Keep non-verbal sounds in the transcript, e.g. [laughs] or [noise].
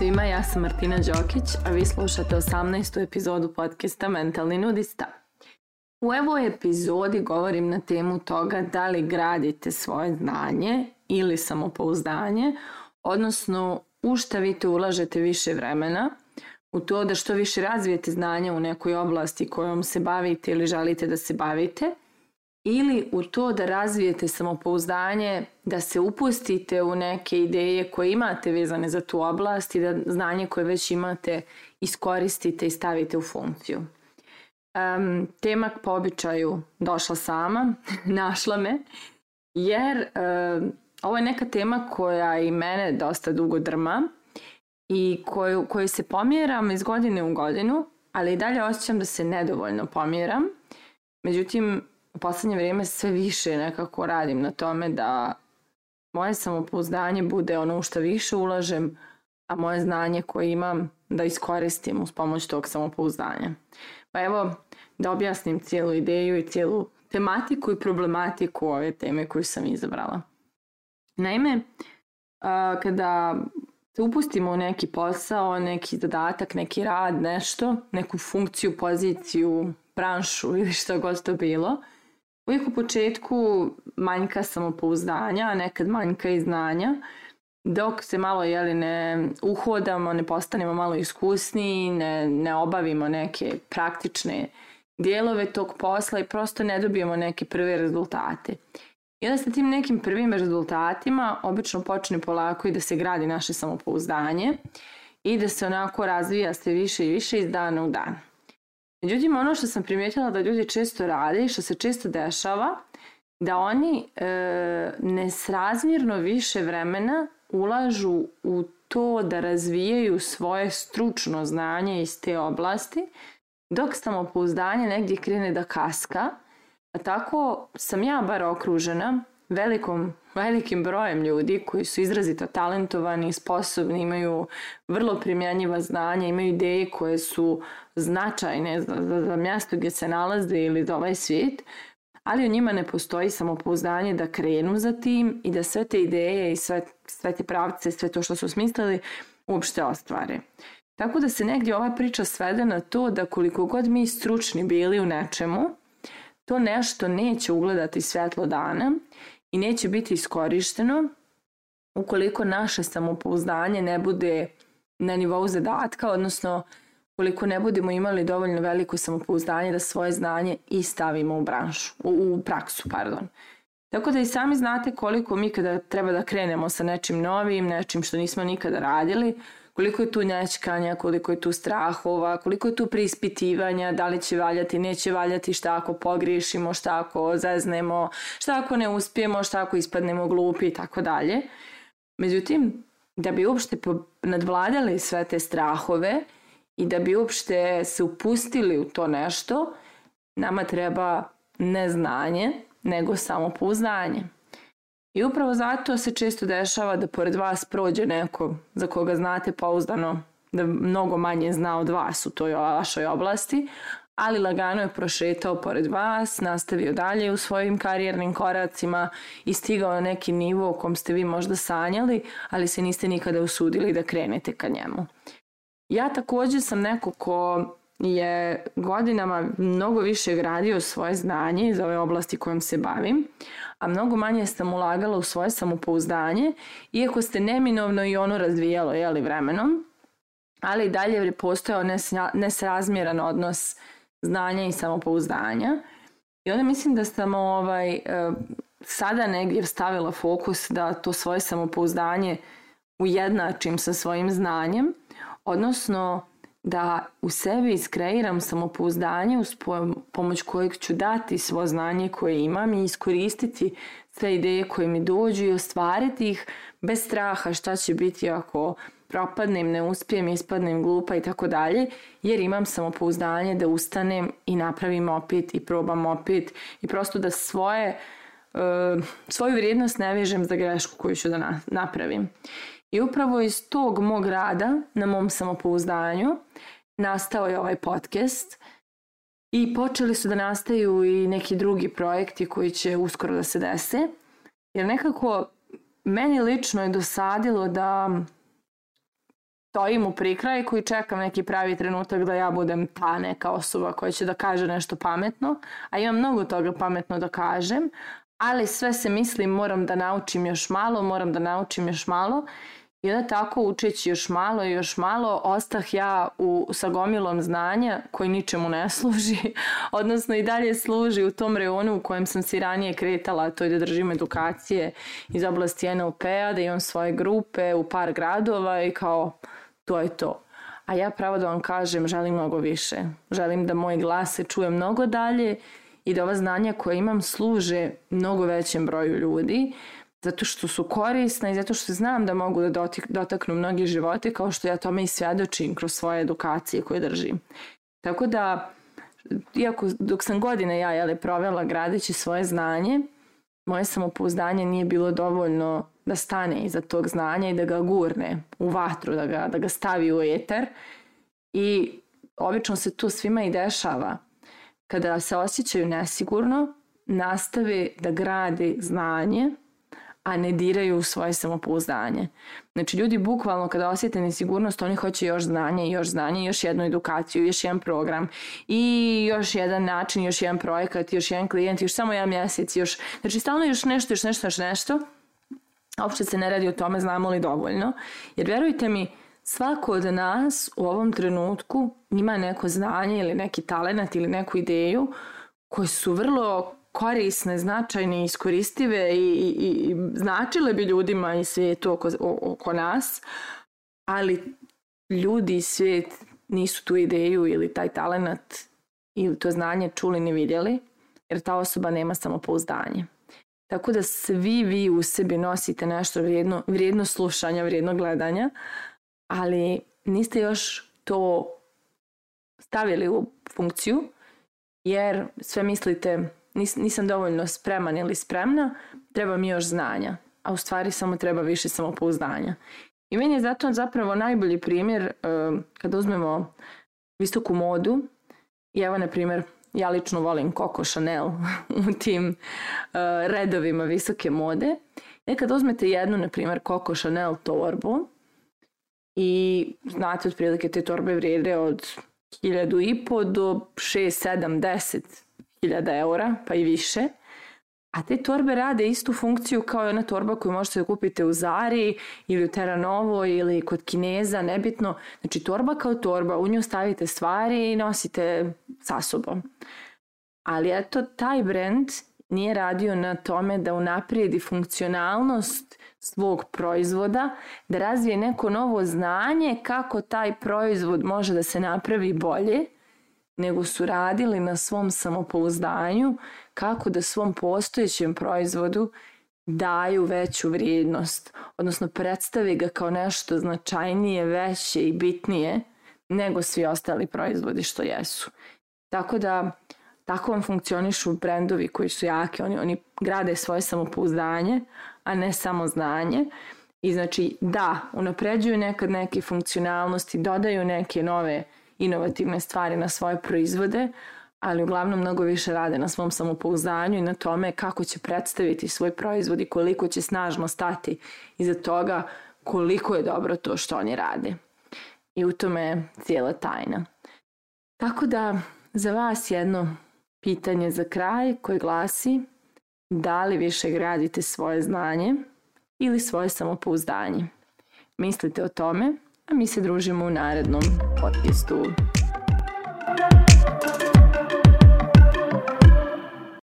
svima, ja sam Martina Đokić, a vi slušate 18. epizodu podcasta Mentalni nudista. U ovoj epizodi govorim na temu toga da li gradite svoje znanje ili samopouzdanje, odnosno u šta vi to ulažete više vremena, u to da što više razvijete znanja u nekoj oblasti kojom se bavite ili želite da se bavite – ili u to da razvijete samopouzdanje, da se upustite u neke ideje koje imate vezane za tu oblast i da znanje koje već imate iskoristite i stavite u funkciju. Um, tema po običaju došla sama, [laughs] našla me, jer um, ovo je neka tema koja i mene dosta dugo drma i koju, koju se pomjeram iz godine u godinu, ali i dalje osjećam da se nedovoljno pomjeram. Međutim, u poslednje vrijeme sve više nekako radim na tome da moje samopouzdanje bude ono u što više ulažem, a moje znanje koje imam da iskoristim uz pomoć tog samopouzdanja. Pa evo, da objasnim cijelu ideju i cijelu tematiku i problematiku ove teme koju sam izabrala. Naime, kada se upustimo u neki posao, neki zadatak, neki rad, nešto, neku funkciju, poziciju, branšu ili što god to bilo – Uvijek u početku manjka samopouzdanja, nekad manjka i znanja, dok se malo jeli, ne uhodamo, ne postanemo malo iskusniji, ne, ne obavimo neke praktične dijelove tog posla i prosto ne dobijemo neke prve rezultate. I onda sa tim nekim prvim rezultatima obično počne polako i da se gradi naše samopouzdanje i da se onako razvija sve više i više iz dana u dan. Međutim, ono što sam primijetila da ljudi često rade i što se često dešava, da oni e, nesrazmjerno više vremena ulažu u to da razvijaju svoje stručno znanje iz te oblasti, dok samopouzdanje negdje krene da kaska, a tako sam ja bar okružena velikom, velikim brojem ljudi koji su izrazito talentovani, sposobni, imaju vrlo primjenjiva znanja, imaju ideje koje su značajne za, za, za mjesto gdje se nalaze ili za ovaj svijet, ali u njima ne postoji samopouzdanje da krenu za tim i da sve te ideje i sve, sve te pravce, sve to što su smislili uopšte ostvare. Tako da se negdje ova priča svede na to da koliko god mi stručni bili u nečemu, to nešto neće ugledati svjetlo dana i neće biti iskorišteno ukoliko naše samopouzdanje ne bude na nivou zadatka, odnosno koliko ne budemo imali dovoljno veliko samopouzdanje da svoje znanje i stavimo u branšu, u, u praksu, pardon. Tako da i sami znate koliko mi kada treba da krenemo sa nečim novim, nečim što nismo nikada radili, koliko je tu njačkanja, koliko je tu strahova, koliko je tu preispitivanja, da li će valjati, neće valjati, šta ako pogriješimo, šta ako zeznemo, šta ako ne uspijemo, šta ako ispadnemo glupi i tako dalje. Međutim, da bi uopšte nadvladali sve te strahove i da bi uopšte se upustili u to nešto, nama treba ne znanje, nego samo pouznanje. I upravo zato se često dešava da pored vas prođe neko za koga znate pouzdano da mnogo manje zna od vas u toj vašoj oblasti, ali lagano je prošetao pored vas, nastavio dalje u svojim karijernim koracima i stigao na neki nivo o kom ste vi možda sanjali, ali se niste nikada usudili da krenete ka njemu. Ja takođe sam neko ko je godinama mnogo više gradio svoje znanje iz ove oblasti kojom se bavim, a mnogo manje sam ulagala u svoje samopouzdanje, iako ste neminovno i ono razvijalo jeli, vremenom, ali i dalje je postojao nesrazmjeran odnos znanja i samopouzdanja. I onda mislim da sam ovaj, e, sada negdje stavila fokus da to svoje samopouzdanje ujednačim sa svojim znanjem, odnosno da u sebi iskreiram samopouzdanje uz pomoć kojeg ću dati svo znanje koje imam i iskoristiti sve ideje koje mi dođu i ostvariti ih bez straha šta će biti ako propadnem, ne uspijem, ispadnem glupa i tako dalje, jer imam samopouzdanje da ustanem i napravim opet i probam opet i prosto da svoje eh, svoju vrijednost ne vežem za grešku koju ću da napravim. I upravo iz tog mog rada na mom samopouzdanju nastao je ovaj podcast i počeli su da nastaju i neki drugi projekti koji će uskoro da se dese. Jer nekako meni lično je dosadilo da stojim u prikrajku i čekam neki pravi trenutak da ja budem ta neka osoba koja će da kaže nešto pametno, a imam mnogo toga pametno da kažem, ali sve se mislim moram da naučim još malo, moram da naučim još malo I onda tako učeći još malo i još malo, ostah ja u, sa gomilom znanja koji ničemu ne [laughs] služi, odnosno i dalje služi u tom reonu u kojem sam se ranije kretala, to je da držim edukacije iz oblasti NLP-a, da imam svoje grupe u par gradova i kao to je to. A ja pravo da vam kažem, želim mnogo više. Želim da moj glas se čuje mnogo dalje i da ova znanja koja imam služe mnogo većem broju ljudi zato što su korisna i zato što znam da mogu da dotaknu mnoge živote kao što ja tome i svjedočim kroz svoje edukacije koje držim. Tako da, iako dok sam godine ja jele, provela gradeći svoje znanje, moje samopouzdanje nije bilo dovoljno da stane iza tog znanja i da ga gurne u vatru, da ga, da ga stavi u eter. I obično se to svima i dešava. Kada se osjećaju nesigurno, nastave da grade znanje a ne diraju u svoje samopouzdanje. Znači ljudi bukvalno kada osjete nesigurnost oni hoće još znanje, još znanje, još jednu edukaciju, još jedan program i još jedan način, još jedan projekat, još jedan klijent, još samo jedan mjesec, još, znači stalno još nešto, još nešto, još nešto. Opšte se ne radi o tome znamo li dovoljno. Jer verujte mi, svako od nas u ovom trenutku ima neko znanje ili neki talent ili neku ideju koje su vrlo korisne, značajne, iskoristive i, i, i značile bi ljudima i svijetu oko, oko nas, ali ljudi i svijet nisu tu ideju ili taj talenat ili to znanje čuli ni vidjeli, jer ta osoba nema samopouzdanje. Tako da svi vi u sebi nosite nešto vrijedno, vrijedno slušanja, vrijedno gledanja, ali niste još to stavili u funkciju, jer sve mislite nis, nisam dovoljno spreman ili spremna, treba mi još znanja, a u stvari samo treba više samopouzdanja. I meni je zato zapravo najbolji primjer uh, eh, kada uzmemo visoku modu i evo na primjer ja lično volim Coco Chanel [laughs] u tim uh, redovima visoke mode. E kad uzmete jednu, na primjer, Coco Chanel torbu i znate otprilike te torbe vrijede od 1000 i po do 6, 7, 10 1000 eura pa i više, a te torbe rade istu funkciju kao i ona torba koju možete da kupite u Zari ili u Teranovo ili kod Kineza, nebitno. Znači torba kao torba, u nju stavite stvari i nosite sa sobom. Ali eto, taj brand nije radio na tome da unaprijedi funkcionalnost svog proizvoda, da razvije neko novo znanje kako taj proizvod može da se napravi bolje – nego su radili na svom samopouzdanju kako da svom postojećem proizvodu daju veću vrijednost, odnosno predstave ga kao nešto značajnije, veće i bitnije nego svi ostali proizvodi što jesu. Tako da, tako vam funkcionišu brendovi koji su jaki, oni, oni grade svoje samopouzdanje, a ne samo znanje. I znači, da, unapređuju nekad neke funkcionalnosti, dodaju neke nove uh, inovativne stvari na svoje proizvode, ali uglavnom mnogo više rade na svom samopouzdanju i na tome kako će predstaviti svoj proizvod i koliko će snažno stati iza toga koliko je dobro to što oni rade. I u tome je cijela tajna. Tako da za vas jedno pitanje za kraj koje glasi da li više gradite svoje znanje ili svoje samopouzdanje. Mislite o tome a mi se družimo v narednem podkastu.